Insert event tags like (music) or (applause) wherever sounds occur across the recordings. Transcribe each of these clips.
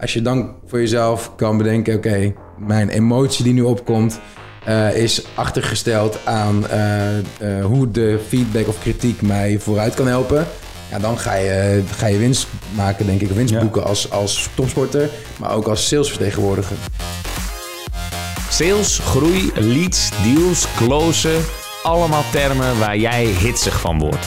als je dan voor jezelf kan bedenken... oké, mijn emotie die nu opkomt... eh, is achtergesteld aan eh, eh, hoe de feedback of kritiek mij vooruit kan helpen. Ja, dan ga je, ga je winst maken, denk ik. Winst Ja. boeken als, als topsporter, maar ook als salesvertegenwoordiger. Sales, groei, leads, deals, closen. Allemaal termen waar jij hitsig van wordt.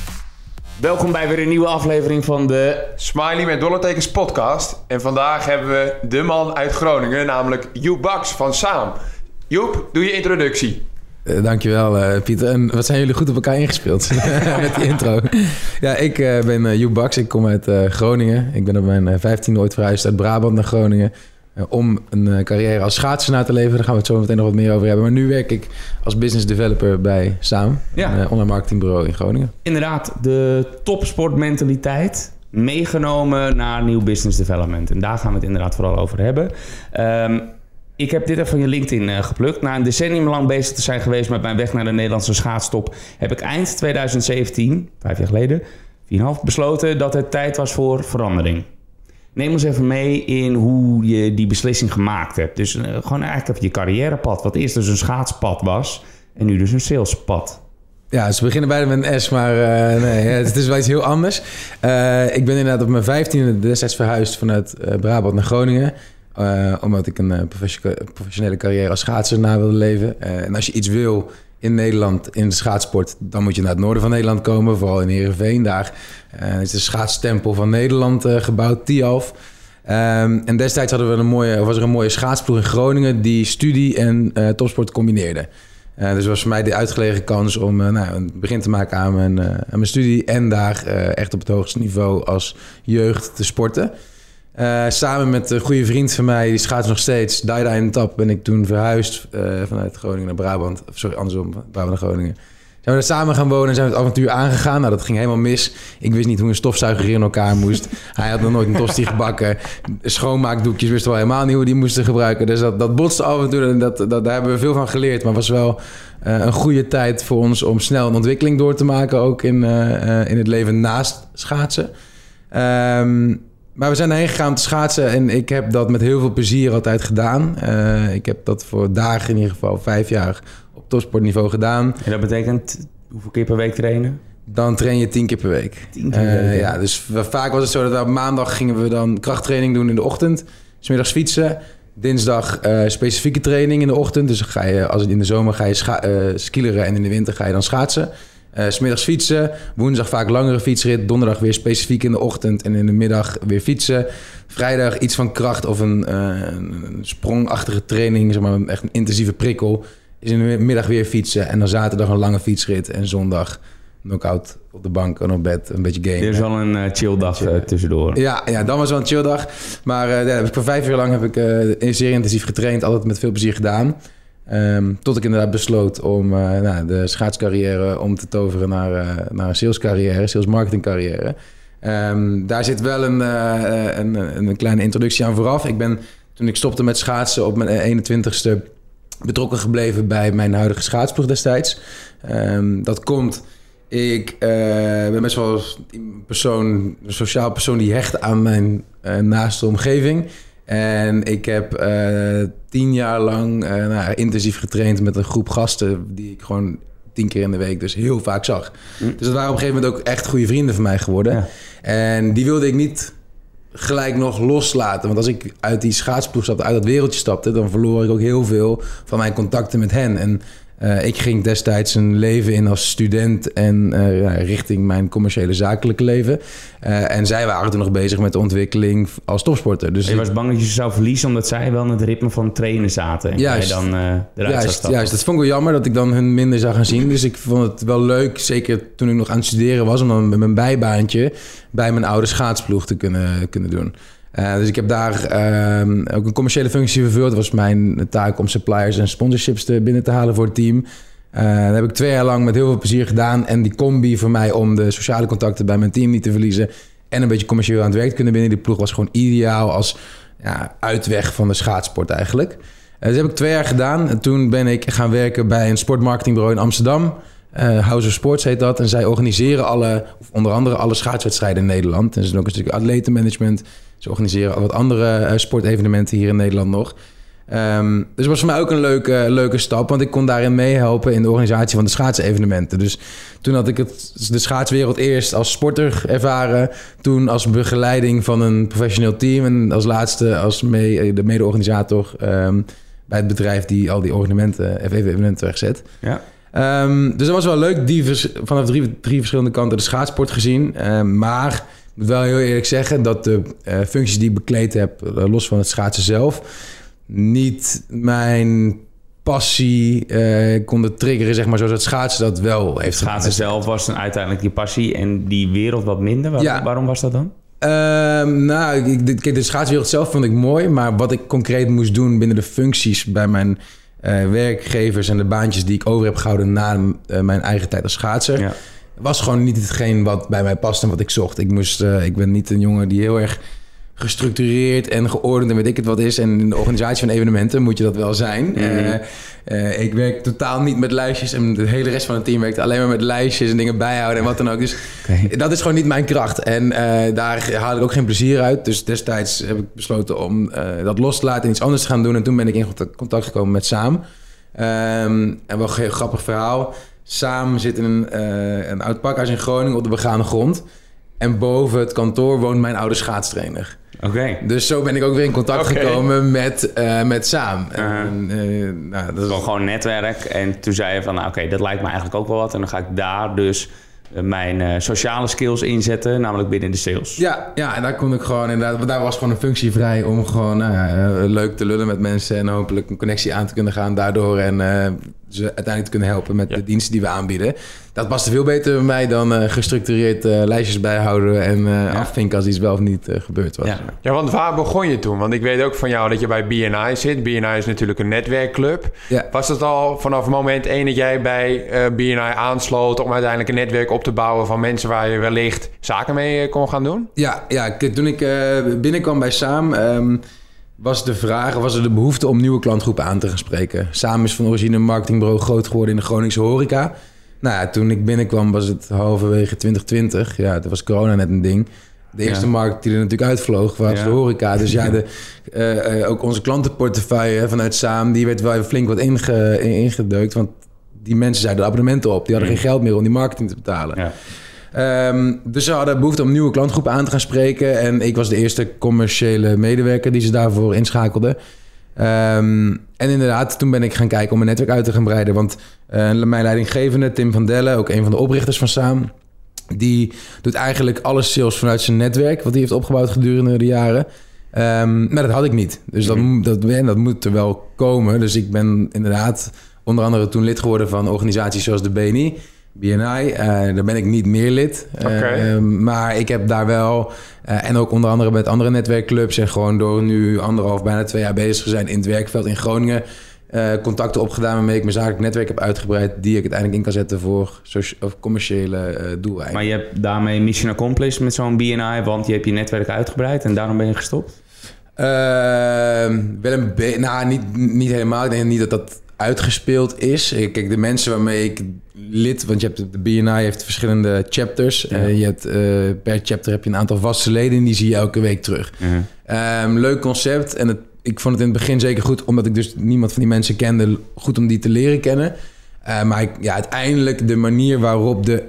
Welkom bij weer een nieuwe aflevering van de Smiley met dollartekens podcast. En vandaag hebben we de man uit Groningen, namelijk Joep Baks van Saam. Joep, doe je introductie. Eh, dankjewel, eh, Pieter. En wat zijn jullie goed op elkaar ingespeeld (laughs) (laughs) met die intro. Ja, ik eh, ben Joep Baks. Ik kom uit eh, Groningen. Ik ben op mijn vijftiende ooit verhuisd uit Brabant naar Groningen. Eh, om een eh, carrière als schaatser na te leveren. Daar gaan we het zo meteen nog wat meer over hebben. Maar nu werk ik als business developer bij Saam. Ja. Een eh, online marketingbureau in Groningen. inderdaad de topsportmentaliteit meegenomen naar nieuw business development. En daar gaan we het inderdaad vooral over hebben. Ehm, ik heb dit even van je LinkedIn geplukt. Na een decennium lang bezig te zijn geweest met mijn weg naar de Nederlandse schaatstop... heb ik eind 2017, vijf jaar geleden, 4,5, besloten dat het tijd was voor verandering. Neem ons even mee in hoe je die beslissing gemaakt hebt. Dus eh, gewoon eigenlijk even je carrièrepad. Wat eerst dus een schaatspad was en nu dus een salespad. Ja, ze beginnen beide met een S, maar eh, nee, (laughs) het is wel iets heel anders. Eh, ik ben inderdaad op mijn vijftiende destijds verhuisd vanuit Brabant naar Groningen. omdat ik een professio- professionele carrière als schaatser na wilde leven. En als je iets wil in Nederland, in de schaatsport... dan moet je naar het noorden van Nederland komen. Vooral in Heerenveen. Daar eh, is de schaatstempel van Nederland eh, gebouwd, Tialf. Ehm, en destijds hadden we een mooie, was er een mooie schaatsploeg in Groningen... die studie en eh, topsport combineerde. Dus was voor mij de uitgelegen kans om nou, een begin te maken aan mijn, aan mijn studie. En daar echt op het hoogste niveau als jeugd te sporten. Eh, samen met een goede vriend van mij, die schaats nog steeds, Daida in de Tap, ben ik toen verhuisd eh, vanuit Groningen naar Brabant. Of sorry, andersom, van Brabant naar Groningen. Zijn we daar samen gaan wonen en zijn we het avontuur aangegaan. Nou, dat ging helemaal mis. Ik wist niet hoe een stofzuiger in elkaar moest. (laughs) Hij had nog nooit een tosti gebakken. Schoonmaakdoekjes wisten we helemaal niet hoe die moesten gebruiken. Dus dat, dat botste af en toe en dat, dat, daar hebben we veel van geleerd. Maar het was wel eh, een goede tijd voor ons om snel een ontwikkeling door te maken. Ook in, in het leven naast schaatsen. Ehm, maar we zijn erheen gegaan om te schaatsen en ik heb dat met heel veel plezier altijd gedaan. Eh, ik heb dat voor dagen in ieder geval vijf jaar op topsportniveau gedaan. En dat betekent hoeveel keer per week trainen? Dan train je tien keer per week. Tien keer per Eh, week, ja, dus we- vaak was het zo dat we op maandag gingen we dan krachttraining doen in de ochtend. Smiddags fietsen. Dinsdag eh, specifieke training in de ochtend. Dus ga je, als het in de zomer ga je scha- skileren en in de winter ga je dan schaatsen. Eh, 's smiddags fietsen. Woensdag vaak langere fietsrit. Donderdag weer specifiek in de ochtend en in de middag weer fietsen. Vrijdag iets van kracht of een, eh, een sprongachtige training. Zeg maar echt een intensieve prikkel. Is in de middag weer fietsen. En dan zaterdag een lange fietsrit. En zondag knock-out op de bank en op bed. Een beetje gamen. Er is wel een eh, chill dag eh, tussendoor. Ja, ja, dan was wel een chill dag. Maar eh, ja, heb ik voor vijf jaar lang heb ik eh, zeer intensief getraind. Altijd met veel plezier gedaan. Ehm, tot ik inderdaad besloot om eh, nou, de schaatscarrière om te toveren naar, eh, naar een salescarrière, sales marketing. Ehm, daar zit wel een, eh, een, een kleine introductie aan vooraf. Ik ben toen ik stopte met schaatsen op mijn 21ste betrokken gebleven bij mijn huidige schaatsploeg destijds. Ehm, dat komt. Ik ben best wel een persoon, een sociaal persoon die hecht aan mijn naaste omgeving. En ik heb eh, tien jaar lang eh, nou, intensief getraind met een groep gasten die ik gewoon tien keer in de week dus heel vaak zag. Dus dat waren op een gegeven moment ook echt goede vrienden van mij geworden. Ja. En die wilde ik niet gelijk nog loslaten. Want als ik uit die schaatsploeg stapte, uit dat wereldje stapte... dan verloor ik ook heel veel van mijn contacten met hen. En eh, ik ging destijds een leven in als student... en eh, ja, richting mijn commerciële zakelijke leven. Eh, en zij waren toen nog bezig met de ontwikkeling als topsporter. Dus Je ik- was bang dat je ze zou verliezen omdat zij wel in het ritme van trainen zaten. En Juist. jij dan eruit Juist, juist, dat vond ik wel jammer dat ik dan hun minder zou gaan zien. Dus ik vond het wel leuk, zeker toen ik nog aan het studeren was... om dan met mijn bijbaantje bij mijn oude schaatsploeg te kunnen, kunnen doen. Uh, dus ik heb daar ehm, ook een commerciële functie vervuld. Dat was mijn taak om suppliers en sponsorships te binnen te halen voor het team. Uh, dat heb ik twee jaar lang met heel veel plezier gedaan. En die combi voor mij om de sociale contacten bij mijn team niet te verliezen... en een beetje commercieel aan het werk te kunnen binnen die ploeg... was gewoon ideaal als ja, uitweg van de schaatsport eigenlijk. Uh, dat heb ik twee jaar gedaan. En toen ben ik gaan werken bij een sportmarketingbureau in Amsterdam... Uh, House of Sports heet dat. En zij organiseren alle, of onder andere alle schaatswedstrijden in Nederland. En ze doen ook een stukje atletenmanagement. Ze organiseren wat andere uh, sportevenementen hier in Nederland nog. Um, dus het was voor mij ook een leuke, leuke stap, want ik kon daarin meehelpen in de organisatie van de schaatsevenementen. Dus toen had ik het, de schaatswereld eerst als sporter ervaren, toen als begeleiding van een professioneel team en als laatste als mee, de mede-organisator um, bij het bedrijf die al die evenementen, evenementen wegzet. Ja. Um, dus dat was wel leuk, die vanaf drie, drie verschillende kanten de schaatsport gezien. maar moet wel heel eerlijk zeggen dat de uh, functies die ik bekleed heb, uh, los van het schaatsen zelf, niet mijn passie uh, konden triggeren, zeg maar, zoals het schaatsen dat wel heeft. Schaatsen zelf was dan uiteindelijk die passie en die wereld wat minder. Waar, Ja. Waarom was dat dan? Uh, nou, ik, kijk, de schaatswereld zelf vond ik mooi, maar wat ik concreet moest doen binnen de functies bij mijn eh, werkgevers en de baantjes die ik over heb gehouden na eh, mijn eigen tijd als schaatser, Ja. Was gewoon niet hetgeen wat bij mij past en wat ik zocht. Ik, moest, eh, ik ben niet een jongen die heel erg gestructureerd en geordend en weet ik het wat is. En in de organisatie van evenementen moet je dat wel zijn. Mhm. Eh, eh, ik werk totaal niet met lijstjes en de hele rest van het team werkt alleen maar met lijstjes en dingen bijhouden en wat dan ook. Dus dat is gewoon niet mijn kracht. En daar haal ik ook geen plezier uit. Dus destijds heb ik besloten om dat los te laten en iets anders te gaan doen. En toen ben ik in contact, gekomen met Saam. Ehm, en wel een heel grappig verhaal. Saam zit in een, eh, een oud pakhuis in Groningen op de begane grond. En boven het kantoor woont mijn oude schaatstrainer. Oké. Dus zo ben ik ook weer in contact gekomen met, eh, met Saam. En, eh, nou, dat is gewoon netwerk. En toen zei je van, nou, oké, dat lijkt me eigenlijk ook wel wat. En dan ga ik daar dus mijn sociale skills inzetten, namelijk binnen de sales. Ja, ja, en daar kon ik gewoon inderdaad, want daar was gewoon een functie vrij om gewoon nou ja, leuk te lullen met mensen en hopelijk een connectie aan te kunnen gaan daardoor en ze uiteindelijk te kunnen helpen met Ja. de diensten die we aanbieden. Dat paste veel beter bij mij dan eh, gestructureerd eh, lijstjes bijhouden en eh, afvinken als iets wel of niet eh, gebeurd was. Ja. Ja, want waar begon je toen? Want ik weet ook van jou dat je bij BNI zit. BNI is natuurlijk een netwerkclub. Ja. Was het al vanaf moment één dat jij bij eh, BNI aansloot... om uiteindelijk een netwerk op te bouwen van mensen waar je wellicht zaken mee kon gaan doen? Ja, ja toen ik eh, binnenkwam bij Saam, ehm, was de vraag, was er de behoefte om nieuwe klantgroepen aan te gaan spreken. Saam is van origine een marketingbureau groot geworden in de Groningse horeca. Nou ja, toen ik binnenkwam was het halverwege 2020. Ja, toen was corona net een ding. De eerste Ja. markt die er natuurlijk uitvloog was Ja. de horeca. Dus ja, de, eh, eh, ook onze klantenportefeuille vanuit Saam, die werd wel even flink wat inge, in- ingedeukt. Want die mensen zeiden de abonnementen op. Die hadden geen geld meer om die marketing te betalen. Ja. Ehm, dus ze hadden behoefte om nieuwe klantgroepen aan te gaan spreken. En ik was de eerste commerciële medewerker die ze daarvoor inschakelden. Ehm, en inderdaad, toen ben ik gaan kijken om mijn netwerk uit te gaan breiden. Want eh, mijn leidinggevende, Tim van Dellen, ook een van de oprichters van Saam... die doet eigenlijk alle sales vanuit zijn netwerk... wat hij heeft opgebouwd gedurende de jaren. Ehm, maar dat had ik niet. Dus dat, moet- dat, en dat moet er wel komen. Dus ik ben inderdaad onder andere toen lid geworden van organisaties zoals de BNI... BNI, eh, daar ben ik niet meer lid. Eh, ehm, maar ik heb daar wel, eh, en ook onder andere met andere netwerkclubs... en gewoon door nu anderhalf, bijna twee jaar bezig te zijn in het werkveld in Groningen... eh, contacten opgedaan waarmee ik mijn zakelijk netwerk heb uitgebreid... die ik uiteindelijk in kan zetten voor of commerciële eh doeleinden. Maar je hebt daarmee mission accomplished met zo'n BNI, want je hebt je netwerk uitgebreid en daarom ben je gestopt? Ehm, wel een be- nou, niet, niet helemaal. Ik denk niet dat dat uitgespeeld is. Eh, Kijk, de mensen waarmee ik lid... Want je hebt de BNI heeft verschillende chapters. Ja. Eh, je hebt, eh, per chapter heb je een aantal vaste leden... en die zie je elke week terug. Ehm, leuk concept. En het, ik vond het in het begin zeker goed... omdat ik dus niemand van die mensen kende... goed om die te leren kennen. Maar ik, ja, uiteindelijk de manier waarop de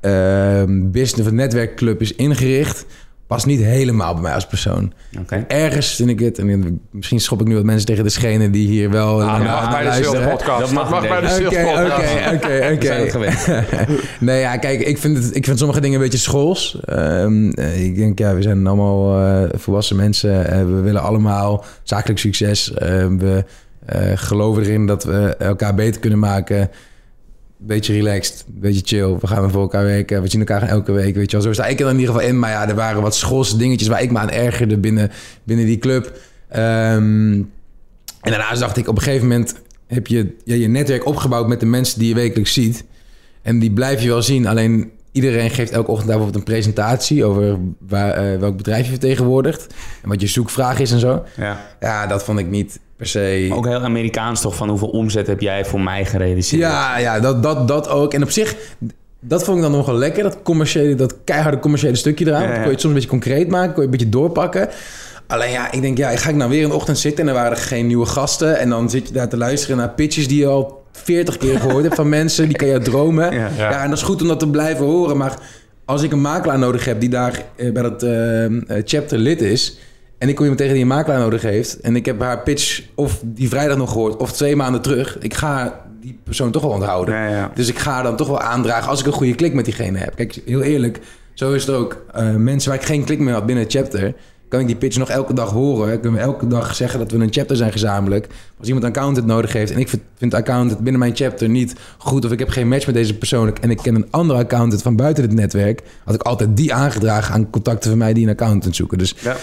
ehm, business of netwerkclub is ingericht... past niet helemaal bij mij als persoon. Oké. Ergens vind ik het... en misschien schop ik nu wat mensen tegen de schenen... die hier wel Ah, naar dat mag bij de. Sales Podcast. Dat mag, Dat mag bij de Sales Oké, Podcast. oké, oké, We zijn het oké. gewend. Nee, ja, kijk, ik vind, het, ik vind sommige dingen een beetje schools. Ehm, eh, ik denk, ja, we zijn allemaal eh, volwassen mensen. Eh, we willen allemaal zakelijk succes. Eh, we eh, geloven erin dat we elkaar beter kunnen maken. Beetje relaxed, beetje chill. We gaan voor elkaar werken, we zien elkaar elke week, weet je wel. Zo sta ik er in ieder geval in. Maar ja, er waren wat schorse dingetjes waar ik me aan ergerde binnen, binnen die club. Ehm, en daarna dacht ik, op een gegeven moment heb je ja, je netwerk opgebouwd met de mensen die je wekelijks ziet. En die blijf je wel zien. Alleen iedereen geeft elke ochtend daar bijvoorbeeld een presentatie over waar, eh, welk bedrijf je vertegenwoordigt. En wat je zoekvraag is en zo. Ja. Ja, dat vond ik niet per se. Maar ook heel Amerikaans toch van hoeveel omzet heb jij voor mij gerealiseerd? Ja, ja dat, dat, dat ook. En op zich, dat vond ik dan nog wel lekker. Dat, commerciële, dat keiharde commerciële stukje eraan. Ja, ja. Dat kon je het soms een beetje concreet maken, kon je een beetje doorpakken. Alleen ja, ik denk, ja, ga ik nou weer een ochtend zitten en er waren geen nieuwe gasten. En dan zit je daar te luisteren naar pitches die je al 40 keer gehoord hebt van (laughs) mensen. Die kan je dromen. Ja. Ja. Ja. en dat is goed om dat te blijven horen. Maar als ik een makelaar nodig heb die daar eh, bij dat eh, eh, chapter lid is. En ik kom iemand tegen die een makelaar nodig heeft. En ik heb haar pitch of die vrijdag nog gehoord of twee maanden terug. Ik ga die persoon toch wel onthouden. Ja, ja. Dus ik ga dan toch wel aandragen als ik een goede klik met diegene heb. Kijk, heel eerlijk, zo is het ook. Eh, mensen waar ik geen klik meer had binnen het chapter, kan ik die pitch nog elke dag horen. Kunnen we elke dag zeggen dat we een chapter zijn gezamenlijk. Als iemand een accountant nodig heeft en ik vind- accountant binnen mijn chapter niet goed of ik heb geen match met deze persoon en ik ken een andere accountant van buiten het netwerk, had ik altijd die aangedragen aan contacten van mij die een accountant zoeken. Dus Ja.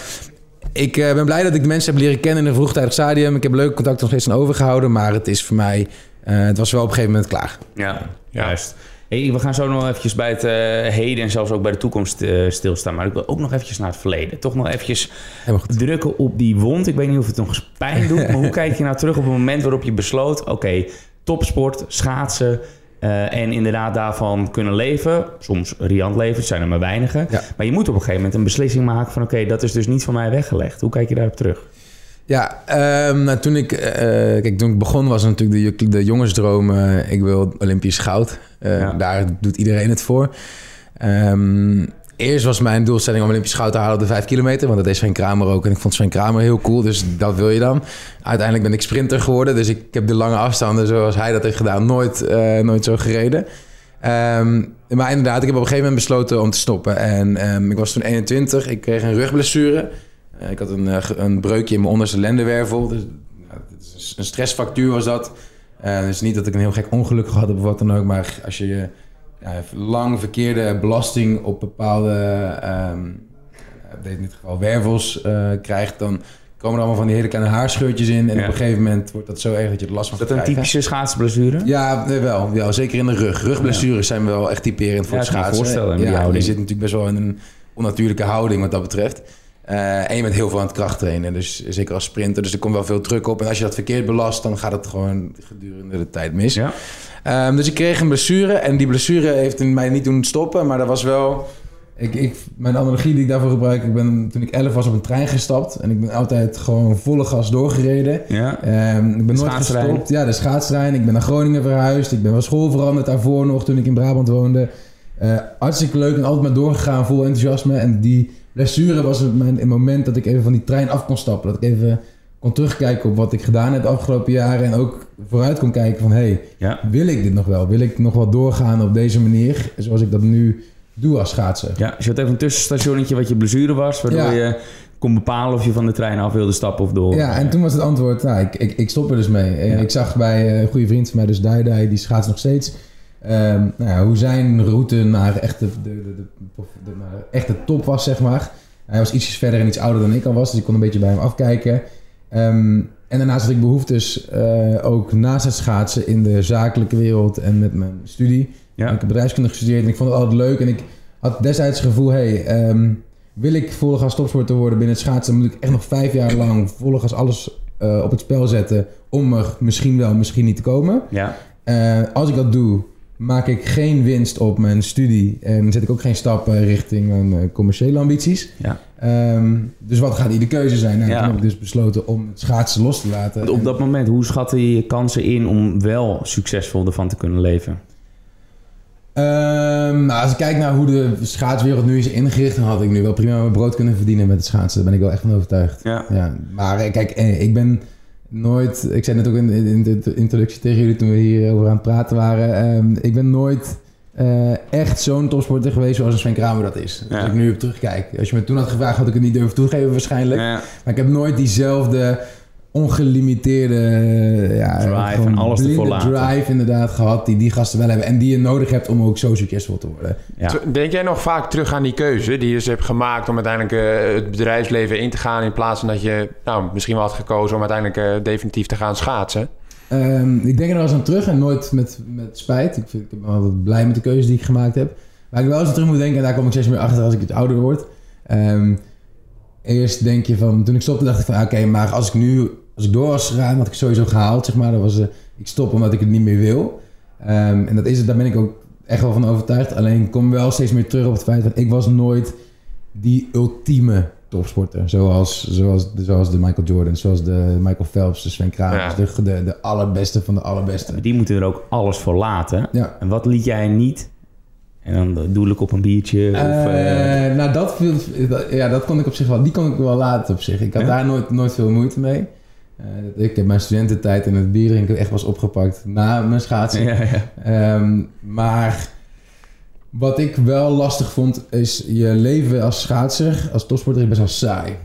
Ik eh, ben blij dat ik de mensen heb leren kennen in een vroegtijdig stadium. Ik heb leuke contacten nog steeds aan overgehouden, maar het is voor mij, eh, het was wel op een gegeven moment klaar. Ja, juist. Hey, we gaan zo nog eventjes bij het eh, heden en zelfs ook bij de toekomst eh, stilstaan. Maar ik wil ook nog eventjes naar het verleden. Toch nog eventjes drukken op die wond. Ik weet niet of het nog eens pijn doet. maar hoe kijk je nou terug op het moment waarop je besloot... oké, topsport, schaatsen... eh, en inderdaad daarvan kunnen leven. Soms riant leven, het zijn er maar weinigen. Ja. Maar je moet op een gegeven moment een beslissing maken van... oké, dat is dus niet van mij weggelegd. Hoe kijk je daarop terug? Ja, ehm, nou, toen, ik, eh, kijk, toen ik begon was natuurlijk de, de jongensdroom... eh, ik wil Olympisch goud. Ja. Daar doet iedereen het voor. Ehm, eerst was mijn doelstelling om Olympisch goud te halen op de 5 kilometer... want dat deed Sven Kramer ook en ik vond Sven Kramer heel cool. Dus dat wil je dan. Uiteindelijk ben ik sprinter geworden... dus ik heb de lange afstanden zoals hij dat heeft gedaan nooit, eh, nooit zo gereden. Ehm, maar inderdaad, ik heb op een gegeven moment besloten om te stoppen. En ehm, ik was toen 21, ik kreeg een rugblessure... Eh, ik had een, eh, een breukje in mijn onderste lendenwervel. Dus, is een stressfactuur was dat. Eh dus niet dat ik een heel gek ongeluk gehad heb of wat dan ook. Maar als je ja, lang verkeerde belasting op bepaalde, eh, in dit geval wervels, eh, krijgt... dan komen er allemaal van die hele kleine haarscheurtjes in. En Ja. op een gegeven moment wordt dat zo erg dat je er last van Is dat een typische schaatsblessure? Ja, nee, wel. Ja, zeker in de rug. Rugblessures zijn wel echt typerend voor Ja, het schaatsen. voorstellen, die ja, je zit natuurlijk best wel in een onnatuurlijke houding wat dat betreft. Eh, en je bent heel veel aan het krachttrainen. Dus zeker als sprinter. Dus er komt wel veel druk op. En als je dat verkeerd belast, dan gaat het gewoon gedurende de tijd mis. Ja. Ehm, dus ik kreeg een blessure. En die blessure heeft mij niet doen stoppen. Maar dat was wel... Ik, ik, mijn analogie die ik daarvoor gebruik... Ik ben toen ik 11 was op een trein gestapt. En ik ben altijd gewoon volle gas doorgereden. Ja. Ehm, ik ben nooit gestopt. Ja, de schaatstrein. Ik ben naar Groningen verhuisd. Ik ben van school veranderd daarvoor nog toen ik in Brabant woonde. Eh, hartstikke leuk en altijd maar doorgegaan, vol enthousiasme. En die blessure was het mijn, het moment dat ik even van die trein af kon stappen. Dat ik even kon terugkijken op wat ik gedaan heb de afgelopen jaren. En ook vooruit kon kijken van, hé, hey, Ja. wil ik dit nog wel? Wil ik nog wel doorgaan op deze manier? Zoals ik dat nu doe als schaatser. Ja, dus je had even een tussenstationnetje wat je blessure was, waardoor Ja. je kon bepalen of je van de trein af wilde stappen of door. Ja, en toen was het antwoord, nou, ik, ik, ik stop er dus mee. Ja. Ik zag bij een goede vriend van mij, dus Daidai, die schaats nog steeds. Ehm, nou ja, hoe zijn route naar echt de, de, de, de, de- naar echt de top was, zeg maar. Hij was ietsjes verder en iets ouder dan ik al was, dus ik kon een beetje bij hem afkijken. Ehm, en daarnaast had ik behoeftes eh, ook naast het schaatsen in de zakelijke wereld en met mijn studie. Ja. Ik heb bedrijfskunde gestudeerd en ik vond het altijd leuk. En ik had destijds het gevoel, hey, ehm, wil ik volle gas topsporter worden binnen het schaatsen, dan moet ik echt nog vijf jaar lang volle gas alles eh, op het spel zetten om er misschien wel, misschien niet te komen. Ja. Eh, als ik dat doe, maak ik geen winst op mijn studie en zet ik ook geen stappen richting mijn commerciële ambities. Ja. Ehm, dus wat gaat hier de keuze zijn? Nou, Ja. Toen heb ik dus besloten om het schaatsen los te laten. Want op dat moment, hoe schatte je je kansen in om wel succesvol ervan te kunnen leven? Ehm, nou, als ik kijk naar hoe de schaatswereld nu is ingericht, dan had ik nu wel prima mijn brood kunnen verdienen met het schaatsen. Daar ben ik wel echt van overtuigd. Ja. Ja, maar eh, kijk, eh, ik ben nooit, ik zei net ook in, in de introductie tegen jullie toen we hier over aan het praten waren, ehm, ik ben nooit eh, echt zo'n topsporter geweest zoals een Sven Kramer dat is. Ja. Als ik nu op terugkijk. Als je me toen had gevraagd, had ik het niet durven toegeven waarschijnlijk. Ja. Maar ik heb nooit diezelfde ongelimiteerde eh, ja, Drive en alles blinde drive inderdaad gehad die die gasten wel hebben en die je nodig hebt om ook zo succesvol te worden. Ja. Denk jij nog vaak terug aan die keuze die je dus hebt gemaakt om uiteindelijk eh, het bedrijfsleven in te gaan in plaats van dat je nou, misschien wel had gekozen om uiteindelijk eh, definitief te gaan schaatsen? Ehm, ik denk er wel eens aan terug en nooit met, met spijt. Ik, vind, ik ben altijd blij met de keuzes die ik gemaakt heb. Waar ik wel eens aan terug moet denken, en daar kom ik steeds meer achter als ik iets ouder word. Ehm, eerst denk je van, toen ik stopte dacht ik van, oké, maar als ik nu, als ik door was gegaan, had ik sowieso gehaald, zeg maar. Dat was, eh, ik stop omdat ik het niet meer wil. Ehm, en dat is het, daar ben ik ook echt wel van overtuigd. Alleen kom wel steeds meer terug op het feit dat ik was nooit die ultieme topsporter. Zoals, zoals, de, zoals de Michael Jordan, zoals de Michael Phelps, de Sven Kramers. Ja. De, de, de allerbeste van de allerbeste. Die moeten er ook alles voor laten. Ja. En wat liet jij niet? En dan doe ik op een biertje. Of, eh, Eh, nou, dat, viel, dat- ja, dat kon ik op zich wel. Die kon ik wel laten op zich. Ik had Ja? daar nooit, nooit veel moeite mee. Eh, ik heb mijn studententijd en het bier drinken echt was opgepakt na mijn schaatsen. ja, ja. Ehm, maar wat ik wel lastig vond, is je leven als schaatser, als topsporter, is best wel saai.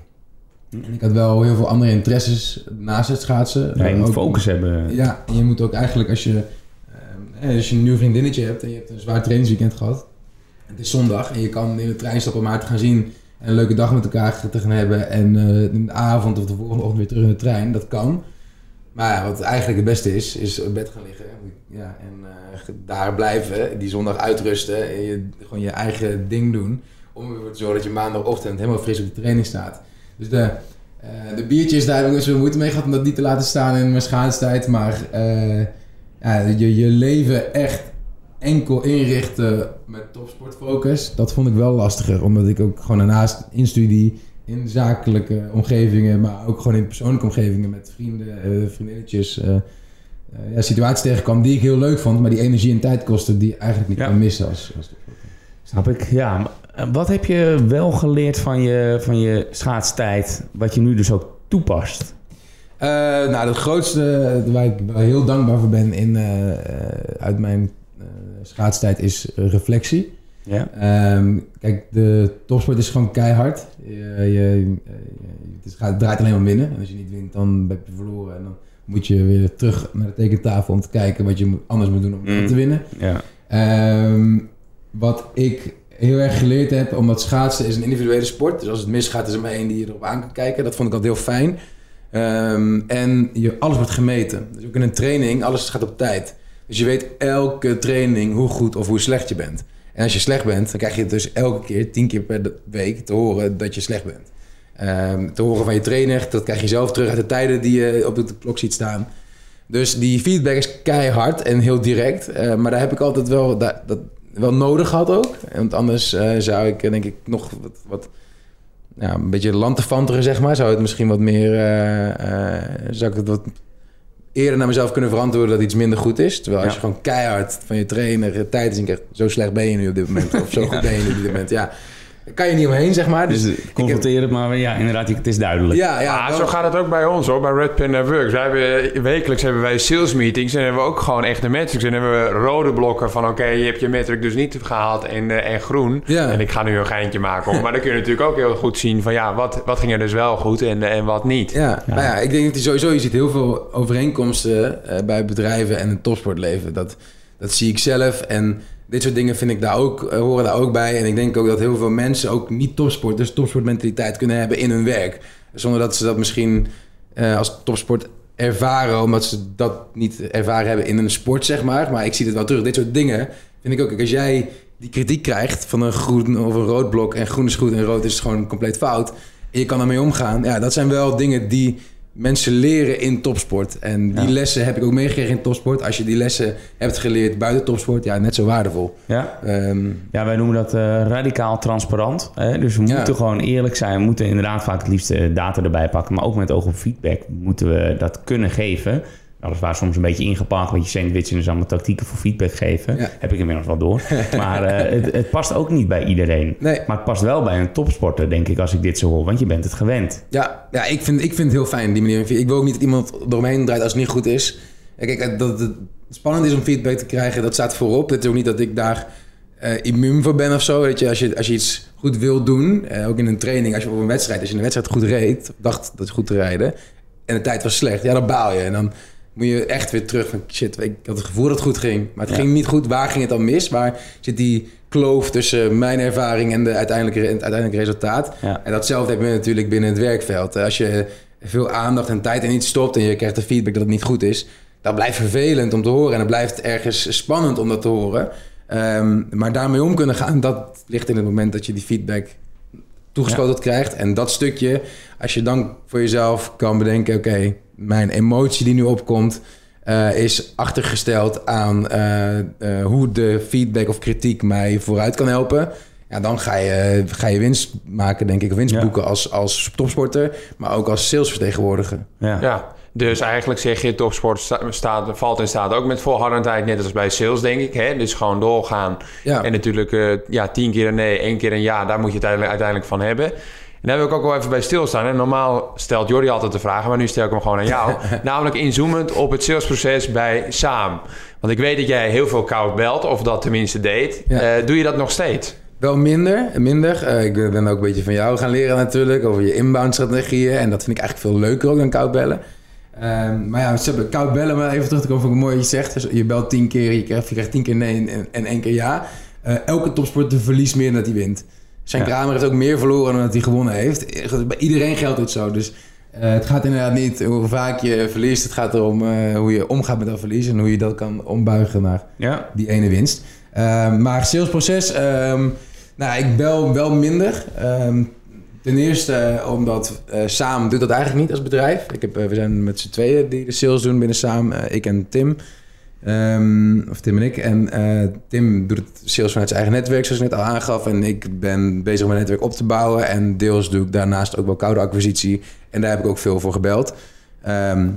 En ik had wel heel veel andere interesses naast het schaatsen. Ja, je moet Ook- focus hebben. ja, en je moet ook eigenlijk als je, ehm, als je een nieuw vriendinnetje hebt en je hebt een zwaar trainingsweekend gehad. Het is zondag en je kan in de trein stappen om haar te gaan zien en een leuke dag met elkaar te gaan hebben. En eh, in de avond of de volgende ochtend weer terug in de trein. Dat kan. Maar wat eigenlijk het beste is, is op bed gaan liggen. Ja, en eh, daar blijven, die zondag uitrusten en je, gewoon je eigen ding doen. Om ervoor te zorgen dat je maandagochtend helemaal fris op de training staat. Dus de, eh, de biertjes, daar heb ik veel moeite mee gehad om dat niet te laten staan in mijn schaatstijd. Maar eh, ja, je, je leven echt enkel inrichten met topsportfocus, dat vond ik wel lastiger. Omdat ik ook gewoon daarnaast in studie, in zakelijke omgevingen, maar ook gewoon in persoonlijke omgevingen met vrienden, eh, vriendinnetjes, eh, eh, ja, situaties tegenkwam die ik heel leuk vond, maar die energie en tijd kostte die eigenlijk niet Ja. kan missen als, als. Snap ik, ja. Wat heb je wel geleerd van je, van je schaatstijd, wat je nu dus ook toepast? Nou, het grootste waar ik heel dankbaar voor ben in, uit mijn eh, schaatstijd is reflectie. Ja? Ehm, kijk, de topsport is gewoon keihard. Je, je, je- het, draait alleen maar winnen. En als je niet wint, dan heb je verloren. En dan moet je weer terug naar de tekentafel om te kijken wat je anders moet doen om Mm. te winnen. Ja. Ehm, wat ik heel erg geleerd heb, omdat schaatsen is een individuele sport. Dus als het misgaat, is er maar één die je erop aan kan kijken. Dat vond ik altijd heel fijn. Ehm, en je, alles wordt gemeten. Dus ook in een training, alles gaat op tijd. Dus je weet elke training hoe goed of hoe slecht je bent. En als je slecht bent, dan krijg je dus elke keer, tien keer per week, te horen dat je slecht bent. Ehm, te horen van je trainer, dat krijg je zelf terug uit de tijden die je op de klok ziet staan. Dus die feedback is keihard en heel direct. Eh, maar daar heb ik altijd wel, daar, dat, wel nodig gehad ook. Want anders eh, zou ik denk ik nog wat, wat ja, een beetje lantefanteren, zeg maar. Zou het misschien wat meer... eh, eh, zou ik het wat eerder naar mezelf kunnen verantwoorden dat iets minder goed is. Terwijl als Ja. je gewoon keihard van je trainer eh, tijd is en krijgt... Zo slecht ben je nu op dit moment. Of zo (laughs) goed ben je nu op dit moment. Ja, daar kan je niet omheen, zeg maar. Dus, Dus eh, confronteer het maar, ja, inderdaad, het is duidelijk. ja, ja, wel- zo gaat het ook bij ons hoor, bij Red Pen Networks. Wij hebben, wekelijks hebben wij sales meetings en hebben we ook gewoon echt de metrics. En hebben we rode blokken van oké, je hebt je metric dus niet gehaald en, eh, en groen. Ja. En ik ga nu een geintje maken. Maar dan kun je natuurlijk ook heel goed zien van ja, wat, wat ging er dus wel goed en, en wat niet. Ja, Nou ja, ik denk dat je sowieso, je ziet heel veel overeenkomsten eh, bij bedrijven en het topsportleven. Dat, dat zie ik zelf en dit soort dingen vind ik daar ook, eh, horen daar ook bij. En ik denk ook dat heel veel mensen ook niet topsporters, topsportmentaliteit kunnen hebben in hun werk. Zonder dat ze dat misschien eh, als topsport ervaren, omdat ze dat niet ervaren hebben in een sport, zeg maar. Maar ik zie het wel terug. Dit soort dingen vind ik ook. Als jij die kritiek krijgt van een groen of een rood blok en groen is goed en rood is gewoon compleet fout. En je kan daarmee omgaan. Ja, dat zijn wel dingen die mensen leren in topsport. En die Ja. lessen heb ik ook meegekregen in topsport. Als je die lessen hebt geleerd buiten topsport, ja, net zo waardevol. Ja? Ehm, Ja, wij noemen dat eh, radicaal transparant. Hè? Dus we Ja. moeten gewoon eerlijk zijn. We moeten inderdaad vaak het liefst eh, data erbij pakken. Maar ook met oog op feedback moeten we dat kunnen geven. Weliswaar soms een beetje ingepakt, een beetje sandwich en dus allemaal tactieken voor feedback geven. Ja. Heb ik inmiddels wel door. (laughs) maar eh, het, het past ook niet bij iedereen. nee, Maar het past wel bij een topsporter, denk ik, als ik dit zo hoor. Want je bent het gewend. Ja, ja ik, vind, ik vind het heel fijn, die manier. Ik wil ook niet dat iemand eromheen draait als het niet goed is. Kijk, dat het spannend is om feedback te krijgen, dat staat voorop. Het is ook niet dat ik daar eh, immuun voor ben of zo. Weet je, als, je, als je iets goed wil doen, eh, ook in een training, als je op een wedstrijd, als je een wedstrijd goed reed, dacht dat je goed te rijden, en de tijd was slecht, ja, dan baal je. En dan moet je echt weer terug van shit, ik had het gevoel dat het goed ging. Maar het Ja. ging niet goed. Waar ging het dan mis? Waar zit die kloof tussen mijn ervaring en de uiteindelijke, het uiteindelijke resultaat? Ja. En datzelfde heb je natuurlijk binnen het werkveld. Als je veel aandacht en tijd in iets stopt en je krijgt de feedback dat het niet goed is, dat blijft vervelend om te horen en het blijft ergens spannend om dat te horen. Ehm, maar daarmee om kunnen gaan, dat ligt in het moment dat je die feedback toegeschoten krijgt. En dat stukje, als je dan voor jezelf kan bedenken: oké, mijn emotie die nu opkomt, eh, is achtergesteld aan eh, eh, hoe de feedback of kritiek mij vooruit kan helpen. Ja, dan ga je, ga je winst maken, denk ik. Winst Ja. boeken als, als topsporter, maar ook als salesvertegenwoordiger. Ja. Ja, dus eigenlijk zeg je topsport sta- staat, valt in staat ook met volhardendheid, net als bij sales, denk ik. Hè? Dus gewoon doorgaan. Ja. En natuurlijk eh, ja, tien keer een nee, één keer een ja, daar moet je het uiteindelijk, uiteindelijk van hebben. En daar wil ik ook wel even bij stilstaan. En normaal stelt Jordi altijd de vragen, maar nu stel ik hem gewoon aan jou. (laughs) Namelijk inzoomend op het salesproces bij Saam. Want ik weet dat jij heel veel koud belt, of dat tenminste deed. Ja. Eh, doe je dat nog steeds? Wel minder, minder. Eh, ik ben ook een beetje van jou gaan leren natuurlijk, over je inbound strategieën. En dat vind ik eigenlijk veel leuker ook dan koud bellen. Ehm, maar ja, ze koud bellen, maar even terug te komen van mooi wat je zegt. Dus je belt tien keer, je krijgt, je krijgt tien keer nee en, en één keer ja. Eh, elke topsporter verliest meer dan dat hij wint. Zijn. Kramer heeft ook meer verloren dan dat hij gewonnen heeft. Bij iedereen geldt dit zo. Dus eh, het gaat inderdaad niet hoe vaak je verliest. Het gaat erom eh, hoe je omgaat met dat verlies en hoe je dat kan ombuigen naar Ja. die ene winst. Ehm, maar salesproces, ehm nou, ik bel wel minder. Ehm, ten eerste eh, omdat Saam doet dat eigenlijk niet als bedrijf. Ik heb, we zijn met z'n tweeën die de sales doen binnen Saam. Ik en Tim. Ehm, of Tim en ik. En eh, Tim doet het sales vanuit zijn eigen netwerk, zoals ik net al aangaf. En ik ben bezig mijn netwerk op te bouwen. En deels doe ik daarnaast ook wel koude acquisitie. En daar heb ik ook veel voor gebeld. Ehm,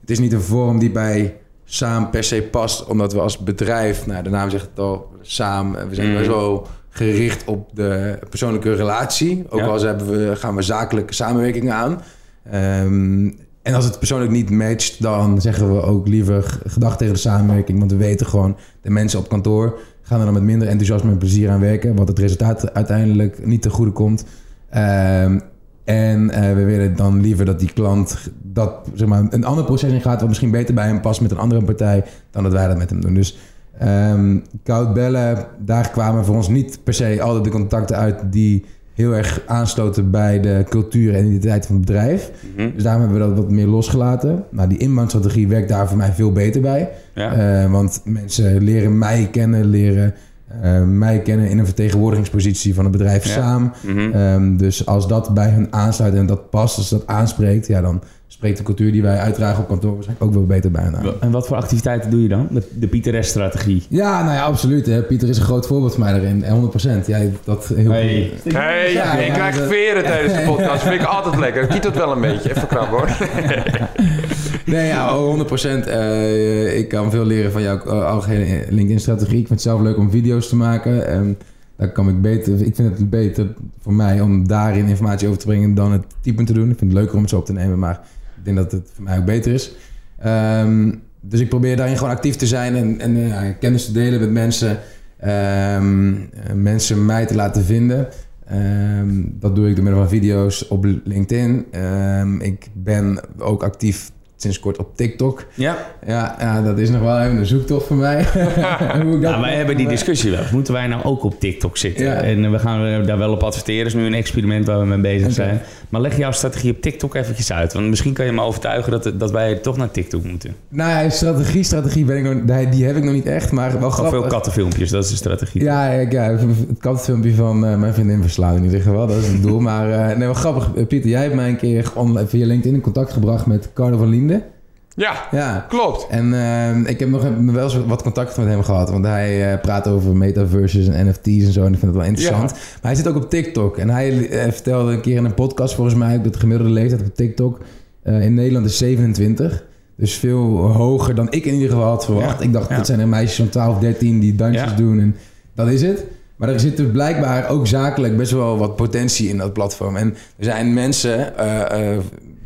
het is niet een vorm die bij Saam per se past, omdat we als bedrijf, nou de naam zegt het al, Saam, we zijn best wel gericht op de persoonlijke relatie. Ook Ja. al hebben we, gaan we zakelijke samenwerkingen aan. Ehm, en als het persoonlijk niet matcht, dan zeggen we ook liever gedag tegen de samenwerking. Want we weten gewoon, de mensen op kantoor gaan er dan met minder enthousiasme en plezier aan werken. Wat het resultaat uiteindelijk niet ten goede komt. Ehm, en eh, we willen dan liever dat die klant dat, zeg maar, een ander proces ingaat... wat misschien beter bij hem past met een andere partij... dan dat wij dat met hem doen. Dus ehm, koud bellen, daar kwamen voor ons niet per se altijd de contacten uit... die heel erg aansloten bij de cultuur en identiteit van het bedrijf. Mhm. Dus daarom hebben we dat wat meer losgelaten. Nou, die inbound-strategie werkt daar voor mij veel beter bij. Ja. Eh, want mensen leren mij kennen, leren eh, mij kennen in een vertegenwoordigingspositie van het bedrijf Ja. samen. Mhm. Ehm, dus als dat bij hun aansluit en dat past, als dat aanspreekt, ja, dan spreekt de cultuur die wij uitdragen op kantoor waarschijnlijk ook wel beter bij hen aan. En wat voor activiteiten doe je dan? De, de Pieter-strategie. Ja, nou ja, absoluut. Hè. Pieter is een groot voorbeeld voor mij daarin. En 100%. Jij dat heel Hey. Hey, Ja, je ja, krijgt dat- veren tijdens de podcast. vind ik altijd lekker. Kiet het wel een beetje. Even krap hoor. (laughs) Nee, ja, oh, 100%. Eh, ik kan veel leren van jouw eh, algehele LinkedIn-strategie. Ik vind het zelf leuk om video's te maken. En daar kan ik beter... Ik vind het beter voor mij om daarin informatie over te brengen dan het typen te doen. Ik vind het leuker om het zo op te nemen, maar ik denk dat het voor mij ook beter is. Ehm, dus ik probeer daarin gewoon actief te zijn en, en eh, kennis te delen met mensen. Ehm, eh, mensen mij te laten vinden. Ehm, dat doe ik door middel van video's op LinkedIn. Ik ben ook actief sinds kort op TikTok. Ja. Ja, ja, dat is nog wel even een zoektocht voor mij. (laughs) Hoe ik dat Nou, wij hebben die (laughs) discussie wel. Moeten wij nou ook op TikTok zitten? Ja. En we gaan er daar wel op adverteren. is nu een experiment waar we mee bezig zijn. Maar leg jouw strategie op TikTok eventjes uit. Want misschien kan je me overtuigen dat, dat wij toch naar TikTok moeten. Nou ja, strategie, strategie ben ik nog, die, heb ik nog niet echt, maar wel Of veel grappig. kattenfilmpjes, dat is de strategie. Ja, ja, het kattenfilmpje van eh, mijn vriendin verslaan in ieder geval. Dat is het doel. (laughs) Maar eh, nee, wel grappig. Eh, Pieter, jij hebt mij een keer via LinkedIn in contact gebracht met Carlo van Linde. Ja, Ja. klopt. En eh, ik heb nog wel eens wat contact met hem gehad. Want hij eh, praat over metaverses en NFT's en zo. En ik vind het wel interessant. Maar hij zit ook op TikTok. En hij eh, vertelde een keer in een podcast volgens mij... dat de gemiddelde leeftijd op TikTok eh, in Nederland is 27. Dus veel hoger dan ik in ieder geval had verwacht. Ja, Ik dacht, dat zijn er meisjes van 12, 13 die dansjes doen. En dat is het. Maar er zit er blijkbaar ook zakelijk best wel wat potentie in dat platform. En er zijn mensen,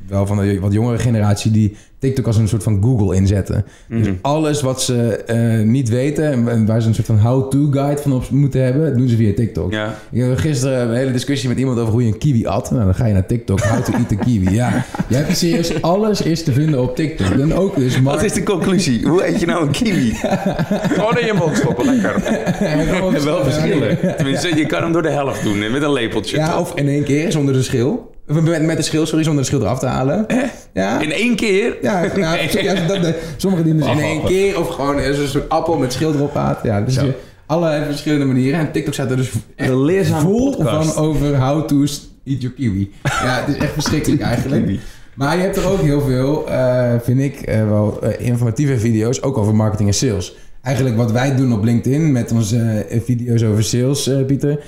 wel van de wat jongere generatie, die TikTok als een soort van Google inzetten. Dus Mhm. alles wat ze eh, niet weten en- waar ze een soort van how-to guide van op moeten hebben, doen ze via TikTok. Ja. Ik had gisteren een hele discussie met iemand over hoe je een kiwi at. Nou, dan ga je naar TikTok. How to eat a kiwi. Ja, je hebt serieus alles is te vinden op TikTok. En ook dus Wat is de conclusie? Hoe eet je nou een kiwi? (laughs) Gewoon in je mond stoppen, lekker. (laughs) En wel verschillen. Tenminste, je kan hem door de helft doen met een lepeltje. Ja, of in één keer zonder de schil. Met, met de schil, sorry, zonder de schil eraf te halen. Ja. In één keer? Ja, nou, ja, dat, dat- sommigen die dus in één keer of gewoon is een soort appel met schil erop haat. Ja, dus je, allerlei verschillende manieren. En TikTok staat er dus echt vol podcast. van over how to eat your kiwi. Ja, het is echt verschrikkelijk (laughs) eigenlijk. Maar je hebt er ook heel veel, eh, vind ik, eh, wel eh, informatieve video's, ook over marketing en sales. Eigenlijk wat wij doen op LinkedIn met onze eh, video's over sales, eh, Pieter,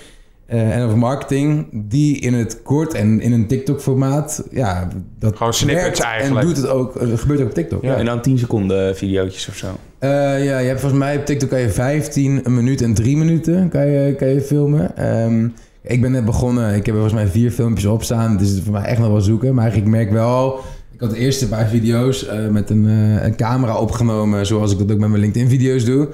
eh, en over marketing, die in het kort en in een TikTok-formaat, ja, dat Gewoon snippets eigenlijk. En doet het ook, het gebeurt ook op TikTok. Ja, en dan 10 seconden videootjes of zo. Eh, ja, je hebt volgens mij op TikTok kan je 15, een minuut en 3 minuten kan je, kan je filmen. Ehm, ik ben net begonnen. Ik heb er volgens mij vier filmpjes op staan. Het is voor mij echt nog wel zoeken. Maar ik merk wel... Ik had de eerste paar video's eh, met een, eh, een camera opgenomen... zoals ik dat ook met mijn LinkedIn-video's doe.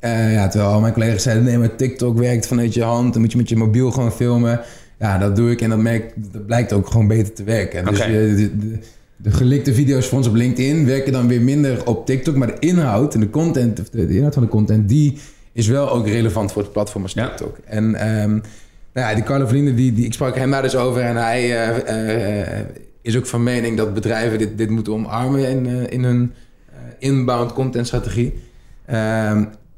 Eh, ja, terwijl al mijn collega's zeiden... nee, maar TikTok werkt vanuit je hand. Dan moet je met je mobiel gewoon filmen. Ja, dat doe ik en dat, merk, dat blijkt ook gewoon beter te werken. Dus je- de, de, de gelikte video's van ons op LinkedIn werken dan weer minder op TikTok. Maar de inhoud en de content, of de, de inhoud van de content, die is wel ook relevant voor het platform als Ja. TikTok. En ehm, nou ja, die Carlo Verlinde, die, die, ik sprak hem daar dus over. En hij eh, eh, is ook van mening dat bedrijven dit, dit moeten omarmen in, in hun inbound content strategie.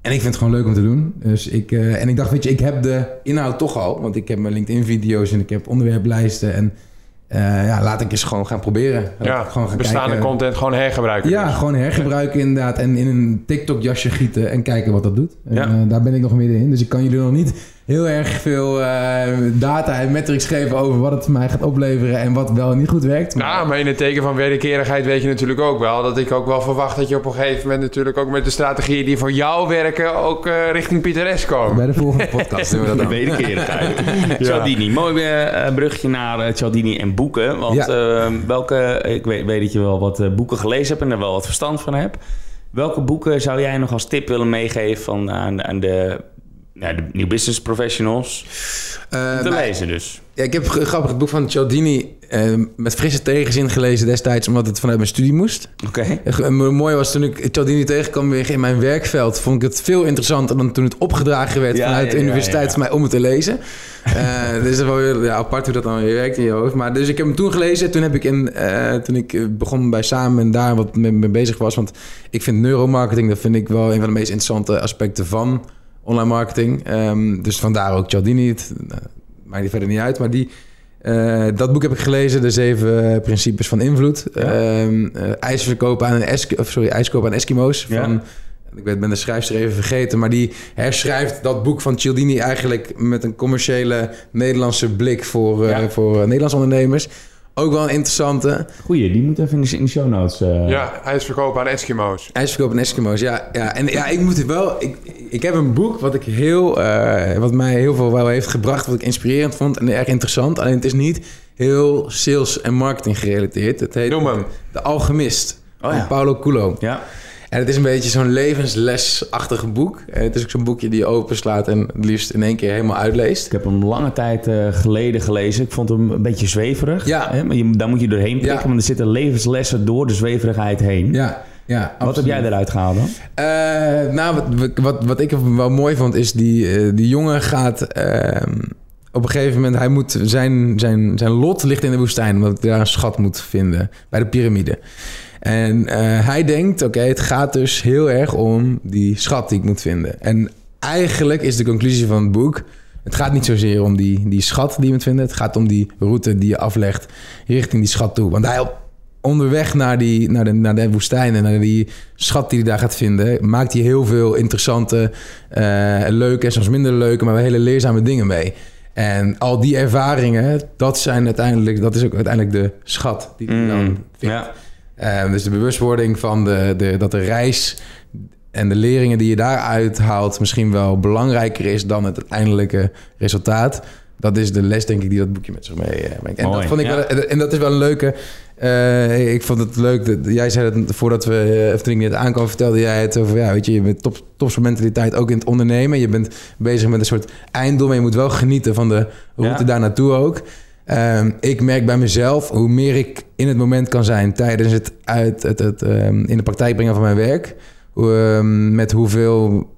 En ik vind het gewoon leuk om te doen. Dus ik, eh, en ik dacht, weet je, ik heb de inhoud toch al. Want ik heb mijn LinkedIn-video's en ik heb onderwerplijsten. En eh, ja, laat ik eens gewoon gaan proberen. Laat Ja, gewoon gaan bestaande kijken. content gewoon hergebruiken. Ja, dus. gewoon hergebruiken inderdaad. En in een TikTok-jasje gieten en kijken wat dat doet. En, Ja. eh, daar ben ik nog middenin. Dus ik kan jullie nog niet heel erg veel eh, data en metrics geven over wat het mij gaat opleveren en wat wel en niet goed werkt. Maar Nou, maar in het teken van wederkerigheid weet je natuurlijk ook wel dat ik ook wel verwacht dat je op een gegeven moment natuurlijk ook met de strategieën die voor jou werken ook eh, richting Pieteres komen. bij de volgende (laughs) podcast doen we dat De dan. wederkerigheid. (laughs) Cialdini, mooi eh, bruggetje naar Cialdini en boeken. Want Ja. eh, welke, ik weet, weet dat je wel wat eh, boeken gelezen hebt en er wel wat verstand van hebt. Welke boeken zou jij nog als tip willen meegeven van, aan, aan de, ja, de new business professionals? Eh, te nou, lezen dus. Ja, ik heb grappig het boek van Cialdini eh, met frisse tegenzin gelezen destijds, omdat het vanuit mijn studie moest. Oké. Eh, ge- Mooi was toen ik Cialdini tegenkwam weer in mijn werkveld, vond ik het veel interessanter dan toen het opgedragen werd Ja, vanuit ja, de universiteit mij om het te lezen. Eh (laughs) dus dat is wel weer ja, apart hoe dat dan weer werkt in je hoofd. Maar dus ik heb hem toen gelezen. Toen heb ik in, toen ik begon bij Samen en daar wat mee, mee bezig was. Want ik vind neuromarketing, dat vind ik wel een van de meest interessante aspecten van online marketing. Ehm, dus vandaar ook Cialdini. Het nou, maakt die verder niet uit. Maar die, eh, dat boek heb ik gelezen, de zeven principes van invloed. Ja. Ehm, eh, ijs verkopen aan een Esk of sorry, ijs kopen aan Eskimo's. Ja. Van, ik ben de schrijfster even vergeten, maar die herschrijft dat boek van Cialdini eigenlijk met een commerciële Nederlandse blik voor, eh, Ja. voor eh, Nederlandse ondernemers. Ook wel een interessante. Goeie, die moet even in de, show notes. eh. Ja, ijsverkoop aan Eskimo's. IJsverkoop en Eskimo's, ja. ja. En ja, ik moet het wel... Ik, ik heb een boek wat ik heel... eh, wat mij heel veel wel heeft gebracht, wat ik inspirerend vond en erg interessant. Alleen het is niet heel sales en marketing gerelateerd. Het heet Noem hem. De Alchemist Oh ja. van Paulo Coelho. Ja. En het is een beetje zo'n levenslesachtig boek. En het is ook zo'n boekje die je openslaat en het liefst in één keer helemaal uitleest. Ik heb hem lange tijd eh, geleden gelezen. Ik vond hem een beetje zweverig. Ja. Hè? Maar je, daar moet je doorheen prikken. Ja. Want er zitten levenslessen door de zweverigheid heen. Ja, ja. Wat heb jij eruit gehaald dan? Eh, nou, wat, wat, wat ik wel mooi vond, is die, eh, die jongen gaat... ehm, op een gegeven moment, hij moet zijn, zijn, zijn lot ligt in de woestijn... omdat hij daar een schat moet vinden bij de piramide. En eh, hij denkt, oké, het gaat dus heel erg om die schat die ik moet vinden. En eigenlijk is de conclusie van het boek... het gaat niet zozeer om die, die schat die je moet vinden... het gaat om die route die je aflegt richting die schat toe. Want hij op onderweg naar, die, naar, de, naar de woestijn en naar die schat die hij daar gaat vinden, maakt hij heel veel interessante, eh, leuke en soms minder leuke, maar wel hele leerzame dingen mee. En al die ervaringen, dat zijn uiteindelijk, dat is ook uiteindelijk de schat die hij dan vindt. Mm. Ja. Eh, dus de bewustwording van de, de, dat de reis en de leringen die je daaruit haalt misschien wel belangrijker is dan het uiteindelijke resultaat. Dat is de les, denk ik, die dat boekje met zich mee eh, brengt. En Mooi, dat vond ik ja. wel, en dat is wel een leuke. Eh, ik vond het leuk. Dat, jij zei het voordat we, uh, toen ik net aankwam, vertelde jij het over, ja, weet je, je bent top, topsportmentaliteit ook in het ondernemen. Je bent bezig met een soort einddoel, maar je moet wel genieten van de route Ja. daar naartoe ook. Ehm, ik merk bij mezelf, hoe meer ik in het moment kan zijn tijdens het, uit, het, het ehm, in de praktijk brengen van mijn werk, ehm, met hoeveel,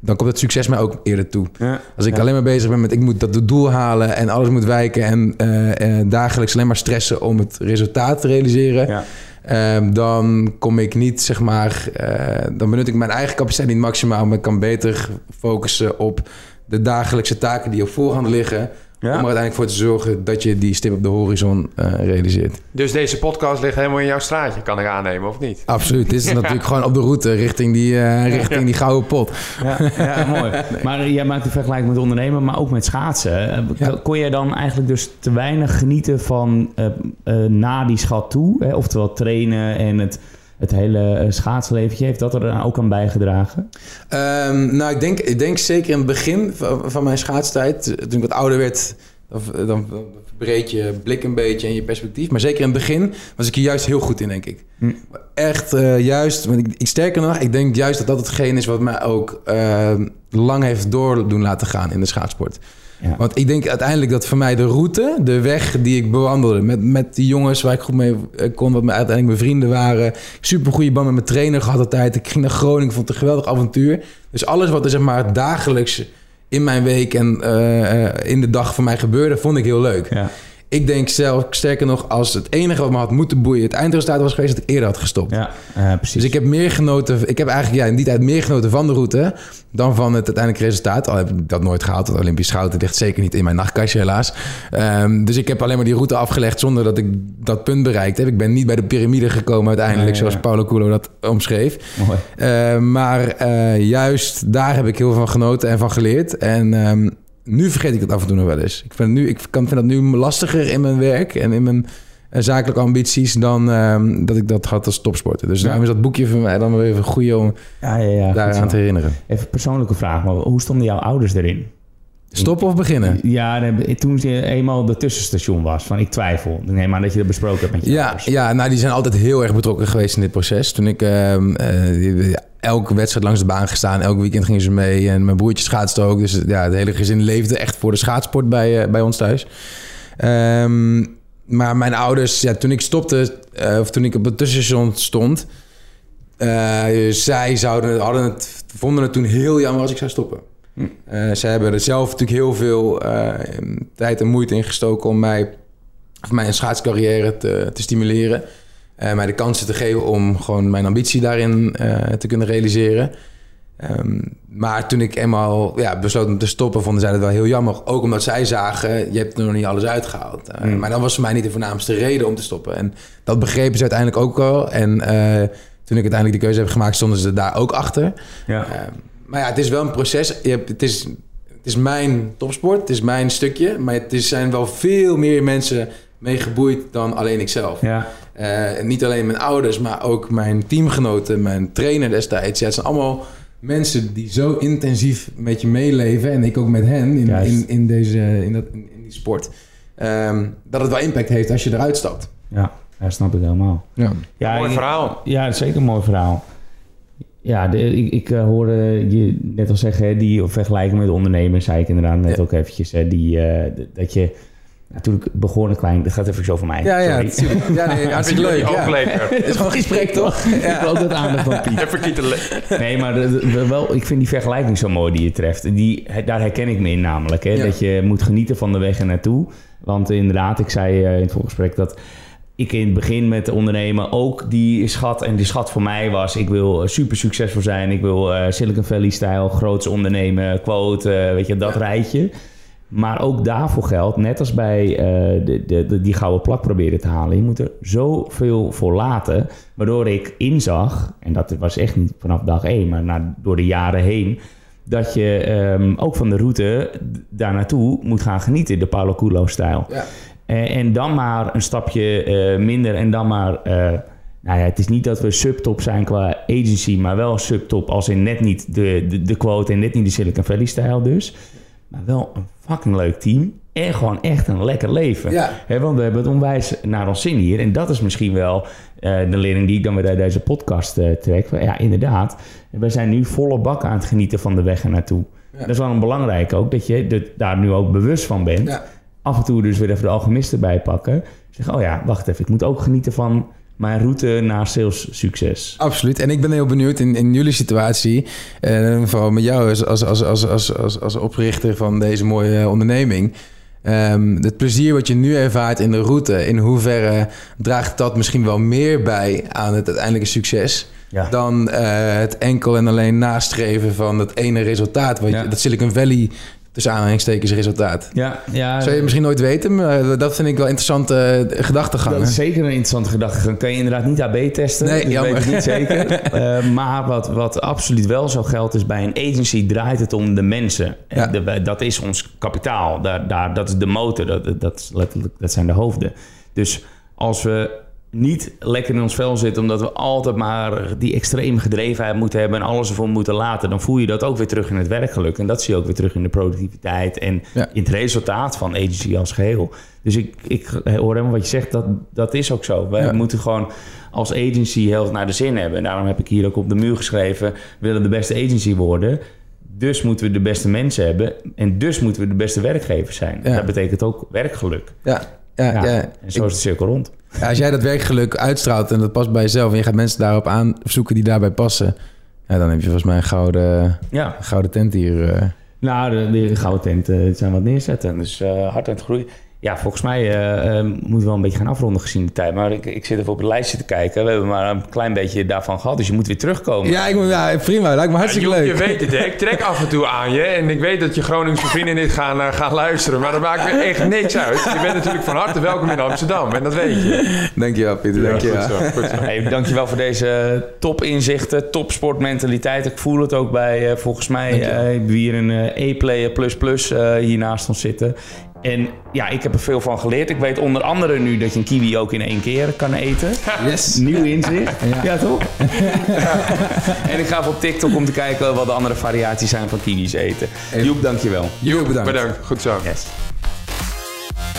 dan komt het succes mij ook eerder toe. Ja. Als ik Ja. alleen maar bezig ben met ik moet dat doel halen en alles moet wijken en eh, eh, dagelijks alleen maar stressen om het resultaat te realiseren, Ja. dan kom ik niet, zeg maar, eh, dan benut ik mijn eigen capaciteit niet maximaal, maar ik kan beter focussen op de dagelijkse taken die op voorhand liggen, Ja. om er uiteindelijk voor te zorgen dat je die stip op de horizon eh, realiseert. Dus deze podcast ligt helemaal in jouw straatje, kan ik aannemen, of niet? Absoluut, dit is (laughs) natuurlijk gewoon op de route richting die, eh, richting die gouden pot. Ja, (laughs) ja, mooi. Maar jij maakt een vergelijking met ondernemen, maar ook met schaatsen. Eh, Ja. Kon jij dan eigenlijk dus te weinig genieten van eh, eh, na die schat toe? Hè? Oftewel trainen en het, het hele eh, schaatsleventje. Heeft dat er dan ook aan bijgedragen? Ehm, nou, ik denk, ik denk zeker in het begin van, van mijn schaatstijd, toen ik wat ouder werd, dan, dan verbreed je blik een beetje en je perspectief. Maar zeker in het begin was ik hier juist heel goed in, denk ik. Hm. Echt eh, juist, want ik, ik sterker nog, ik denk juist dat dat hetgeen is wat mij ook eh, lang heeft door doen laten gaan in de schaatsport. Ja. Want ik denk uiteindelijk dat voor mij de route, de weg die ik bewandelde met, met die jongens waar ik goed mee eh, kon, wat me uiteindelijk mijn vrienden waren. Super goede band met mijn trainer gehad altijd. Ik ging naar Groningen, vond het een geweldig avontuur. Dus alles wat er zeg maar dagelijks in mijn week en eh, eh, in de dag voor mij gebeurde, vond ik heel leuk. Ja. Ik denk zelf, sterker nog, als het enige wat me had moeten boeien het eindresultaat was geweest, dat ik eerder had gestopt. Ja, eh, precies. Dus ik heb meer genoten. Ik heb eigenlijk ja, in die tijd meer genoten van de route dan van het uiteindelijke resultaat. Al heb ik dat nooit gehaald. Het Olympisch goud ligt zeker niet in mijn nachtkastje, helaas. Ehm, dus ik heb alleen maar die route afgelegd zonder dat ik dat punt bereikt heb. Ik ben niet bij de piramide gekomen uiteindelijk, zoals Paulo Coelho dat omschreef. Mooi. Eh, maar eh, juist daar heb ik heel veel van genoten en van geleerd. En ehm, nu vergeet ik dat af en toe nog wel eens. Ik vind, nu, ik kan, vind dat nu lastiger in mijn werk en in mijn eh, zakelijke ambities dan ehm, dat ik dat had als topsporter. Dus Ja. daarom is dat boekje voor mij dan weer even goed om Ja, ja, daaraan te herinneren. Even een persoonlijke vraag, maar hoe stonden jouw ouders erin? Stoppen of beginnen? Ja, nee, toen je eenmaal de tussenstation was, van ik twijfel. Ik neem aan dat je dat besproken hebt met je Ja, ouders. ja, nou die zijn altijd heel erg betrokken geweest in dit proces. Toen ik ehm, eh, elke wedstrijd langs de baan gestaan, elk weekend gingen ze mee. En mijn broertje schaatste ook. Dus ja, het hele gezin leefde echt voor de schaatsport bij, eh, bij ons thuis. Ehm, maar mijn ouders, ja, toen ik stopte, eh, of toen ik op het tussenstation stond, zij zouden, hadden het, vonden het toen heel jammer als ik zou stoppen. Eh, zij hebben er zelf natuurlijk heel veel eh, tijd en moeite in gestoken om mij, of mijn schaatscarrière te, te stimuleren. Eh, mij de kansen te geven om gewoon mijn ambitie daarin te kunnen realiseren. Ehm, maar toen ik eenmaal ja, besloot om te stoppen, vonden zij het wel heel jammer. Ook omdat zij zagen, je hebt er nog niet alles uitgehaald. Eh, Mm. Maar dat was voor mij niet de voornaamste reden om te stoppen. En dat begrepen ze uiteindelijk ook wel. En toen ik uiteindelijk de keuze heb gemaakt, stonden ze daar ook achter. Ja. Maar ja, het is wel een proces. Je hebt, het, is, het is mijn topsport, het is mijn stukje. Maar het is, zijn wel veel meer mensen mee geboeid dan alleen ikzelf. ja. Eh, niet alleen mijn ouders, maar ook mijn teamgenoten, mijn trainer destijds. Ja, het zijn allemaal mensen die zo intensief met je meeleven. En ik ook met hen in, in, in, deze, in, dat, in, in die sport. Ehm, dat het wel impact heeft als je eruit stapt. Ja, dat snap ik helemaal. Ja. Ja, Mooi verhaal. Ja, zeker een mooi verhaal. Ja, de, ik, ik eh, hoorde je net al zeggen, hè, die vergelijking met ondernemers, zei ik inderdaad net Ja. ook eventjes, hè, die, eh, d- dat je natuurlijk begonnen klein, dat gaat even zo voor mij. Ja, ja, sorry. tuurlijk. ja nee, (laughs) hartstikke leuk. Ook Ja. Het is gewoon een gesprek, toch? Ik wil altijd aandacht van Piet. (laughs) Even kietelen. Nee, maar de- de- wel, ik vind die vergelijking zo mooi die je treft. Die, daar herken ik me in namelijk. Hè? Ja. Dat je moet genieten van de weg er naartoe. Want inderdaad, ik zei eh, in het voorgesprek dat ik in het begin met ondernemen ook die schat... en die schat voor mij was, ik wil eh, super succesvol zijn. Ik wil eh, Silicon Valley-stijl, groots ondernemen, quote, eh, weet je, dat rijtje. Maar ook daarvoor geldt, net als bij de, de, de- die gouden plak proberen te halen. Je moet er zoveel voor laten. Waardoor ik inzag, en dat was echt niet vanaf dag één, maar na, door de jaren heen. Dat je ehm, ook van de route daar naartoe moet gaan genieten, de Paulo Coelho-stijl. Ja. Eh, en dan maar een stapje eh, minder en dan maar... eh, nou ja, het is niet dat we subtop zijn qua agency, maar wel subtop als in net niet de, de, de quote en net niet de Silicon Valley-stijl dus. maar wel een fucking leuk team. En gewoon echt een lekker leven. Ja. Hè, want we hebben het onwijs naar ons zin hier. En dat is misschien wel de lering die ik dan weer uit deze podcast trek. Ja, inderdaad. We zijn nu volle bak aan het genieten van de weg ernaartoe. Ja. Dat is wel een belangrijk ook, dat je er daar nu ook bewust van bent. Ja. Af en toe dus weer even de alchemist erbij pakken. Zeg, oh ja, wacht even. Ik moet ook genieten van mijn route naar sales succes. Absoluut. En ik ben heel benieuwd in, in jullie situatie, en vooral met jou als, als, als, als, als, als, als oprichter van deze mooie onderneming. Ehm, het plezier wat je nu ervaart in de route, in hoeverre draagt dat misschien wel meer bij aan het uiteindelijke succes Ja. dan eh, het enkel en alleen nastreven van dat ene resultaat, wat je- dat Silicon Valley tussen aanhalingstekens resultaat. Ja, ja Zou je misschien nooit weten, maar dat vind ik wel interessante uh, gedachtegang. Dat is zeker een interessante gedachte. Dan kan je inderdaad niet AB testen. Nee, dus jammer. weet ik niet zeker. (laughs) Eh, maar wat, wat absoluut wel zo geldt is bij een agency draait het om de mensen. En Ja. de- dat is ons kapitaal. Daar, daar, dat is de motor. Dat, dat, letterlijk, dat zijn de hoofden. Dus als we niet lekker in ons vel zitten... omdat we altijd maar die extreme gedrevenheid moeten hebben... en alles ervoor moeten laten... dan voel je dat ook weer terug in het werkgeluk. En dat zie je ook weer terug in de productiviteit... en Ja. in het resultaat van agency als geheel. Dus ik, ik hoor helemaal wat je zegt, dat, dat is ook zo. Wij Ja. moeten gewoon als agency heel naar de zin hebben. En daarom heb ik hier ook op de muur geschreven... we willen de beste agency worden... Dus moeten we de beste mensen hebben. En dus moeten we de beste werkgever zijn. Ja. Dat betekent ook werkgeluk. Ja, ja, ja. Ja. En zo is de cirkel rond. Ja, als jij dat werkgeluk uitstraalt en dat past bij jezelf... en je gaat mensen daarop aanzoeken die daarbij passen... Ja, dan heb je volgens mij een gouden, Ja. een gouden tent hier. eh. Nou, de, de gouden tent eh, zijn wat neerzetten. Dus eh, hard aan het groeien. Ja, volgens mij eh, eh, moeten we wel een beetje gaan afronden gezien de tijd. Maar ik, ik zit even op het lijstje te kijken. We hebben maar een klein beetje daarvan gehad. Dus je moet weer terugkomen. Ja, ik moet, ja, prima. Lijkt me hartstikke leuk. je weet het, hè? Ik trek af en toe aan je. En ik weet dat je Groningse vrienden dit gaan, eh, gaan luisteren. Maar dat maakt me echt niks uit. Je bent natuurlijk van harte welkom in Amsterdam. En dat weet je. Dankjewel, Pieter. Dankjewel. goed zo. Goed zo. Hey, dankjewel voor deze topinzichten, topsportmentaliteit. Ik voel het ook bij, eh, volgens mij, eh, hebben we hier een eh, E-player plus plus eh, hier naast ons zitten. En ja, ik heb er veel van geleerd. Ik weet onder andere nu dat je een kiwi ook in één keer kan eten. Yes. Nieuw inzicht. (laughs) Ja. Ja, toch? (laughs) en ik ga even op TikTok om te kijken wat de andere variaties zijn van kiwis eten. Even- Joep, dankjewel. Joep, bedankt. Bedankt. Goed zo. Yes.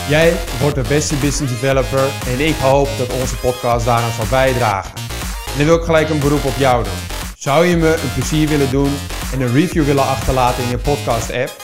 Jij wordt de beste business developer en ik hoop dat onze podcast daaraan zal bijdragen. En dan wil ik gelijk een beroep op jou doen. Zou je me een plezier willen doen en een review willen achterlaten in je podcast app?